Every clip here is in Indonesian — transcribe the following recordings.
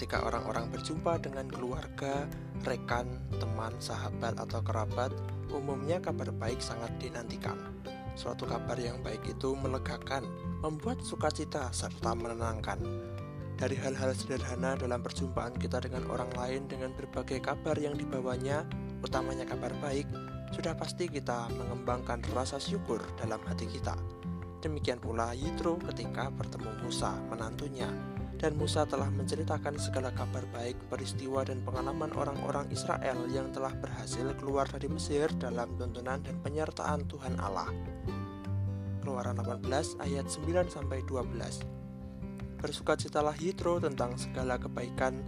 ketika orang-orang berjumpa dengan keluarga, rekan, teman, sahabat, atau kerabat, umumnya kabar baik sangat dinantikan. Suatu kabar yang baik itu melegakan, membuat sukacita, serta menenangkan. Dari hal-hal sederhana dalam perjumpaan kita dengan orang lain dengan berbagai kabar yang dibawanya, utamanya kabar baik, sudah pasti kita mengembangkan rasa syukur dalam hati kita. Demikian pula Yitro ketika bertemu Musa, menantunya, dan Musa telah menceritakan segala kabar baik, peristiwa dan pengalaman orang-orang Israel yang telah berhasil keluar dari Mesir dalam tuntunan dan penyertaan Tuhan Allah. Keluaran 18 ayat 9 sampai 12. Bersukacitalah Yitro tentang segala kebaikan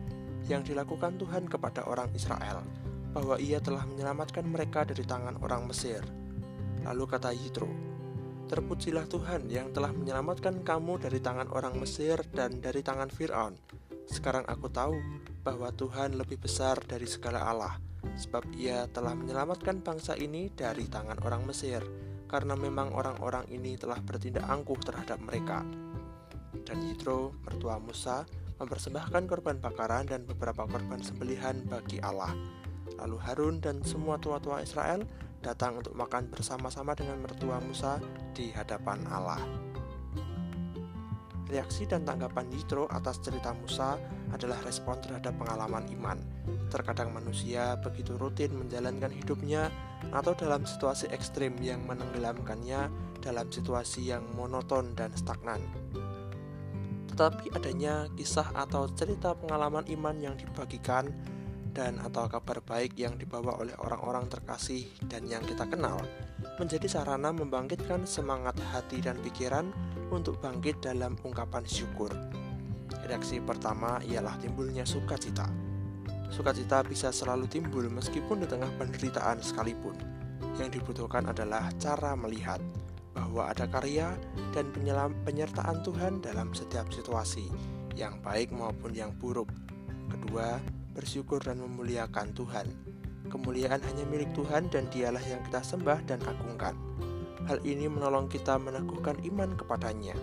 yang dilakukan Tuhan kepada orang Israel bahwa ia telah menyelamatkan mereka dari tangan orang Mesir. Lalu kata Yitro, Terpujilah Tuhan yang telah menyelamatkan kamu dari tangan orang Mesir dan dari tangan Fir'aun. Sekarang aku tahu bahwa Tuhan lebih besar dari segala Allah, sebab ia telah menyelamatkan bangsa ini dari tangan orang Mesir, karena memang orang-orang ini telah bertindak angkuh terhadap mereka. Dan Yitro, mertua Musa, mempersembahkan korban bakaran dan beberapa korban sembelihan bagi Allah Lalu Harun dan semua tua-tua Israel datang untuk makan bersama-sama dengan mertua Musa di hadapan Allah. Reaksi dan tanggapan Yitro atas cerita Musa adalah respon terhadap pengalaman iman. Terkadang manusia begitu rutin menjalankan hidupnya atau dalam situasi ekstrim yang menenggelamkannya dalam situasi yang monoton dan stagnan. Tetapi adanya kisah atau cerita pengalaman iman yang dibagikan dan atau kabar baik yang dibawa oleh orang-orang terkasih dan yang kita kenal menjadi sarana membangkitkan semangat hati dan pikiran untuk bangkit dalam ungkapan syukur. Reaksi pertama ialah timbulnya sukacita. Sukacita bisa selalu timbul meskipun di tengah penderitaan sekalipun. Yang dibutuhkan adalah cara melihat bahwa ada karya dan penyertaan Tuhan dalam setiap situasi, yang baik maupun yang buruk. Kedua, bersyukur dan memuliakan Tuhan. Kemuliaan hanya milik Tuhan dan dialah yang kita sembah dan agungkan. Hal ini menolong kita meneguhkan iman kepadanya.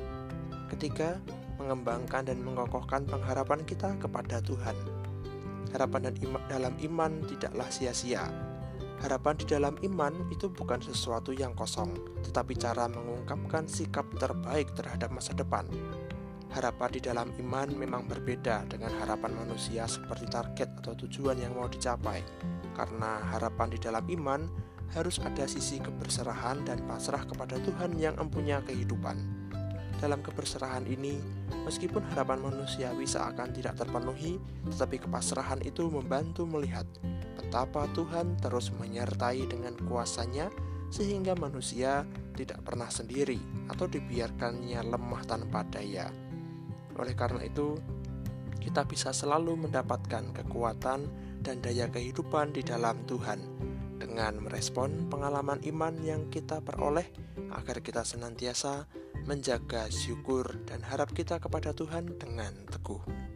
Ketiga, mengembangkan dan mengokohkan pengharapan kita kepada Tuhan. Harapan dan iman dalam iman tidaklah sia-sia. Harapan di dalam iman itu bukan sesuatu yang kosong, tetapi cara mengungkapkan sikap terbaik terhadap masa depan. Harapan di dalam iman memang berbeda dengan harapan manusia seperti target atau tujuan yang mau dicapai. Karena harapan di dalam iman harus ada sisi keberserahan dan pasrah kepada Tuhan yang empunya kehidupan. Dalam keberserahan ini, meskipun harapan manusiawi seakan tidak terpenuhi, tetapi kepasrahan itu membantu melihat betapa Tuhan terus menyertai dengan kuasanya sehingga manusia tidak pernah sendiri atau dibiarkannya lemah tanpa daya. Oleh karena itu, kita bisa selalu mendapatkan kekuatan dan daya kehidupan di dalam Tuhan dengan merespon pengalaman iman yang kita peroleh agar kita senantiasa menjaga syukur dan harap kita kepada Tuhan dengan teguh.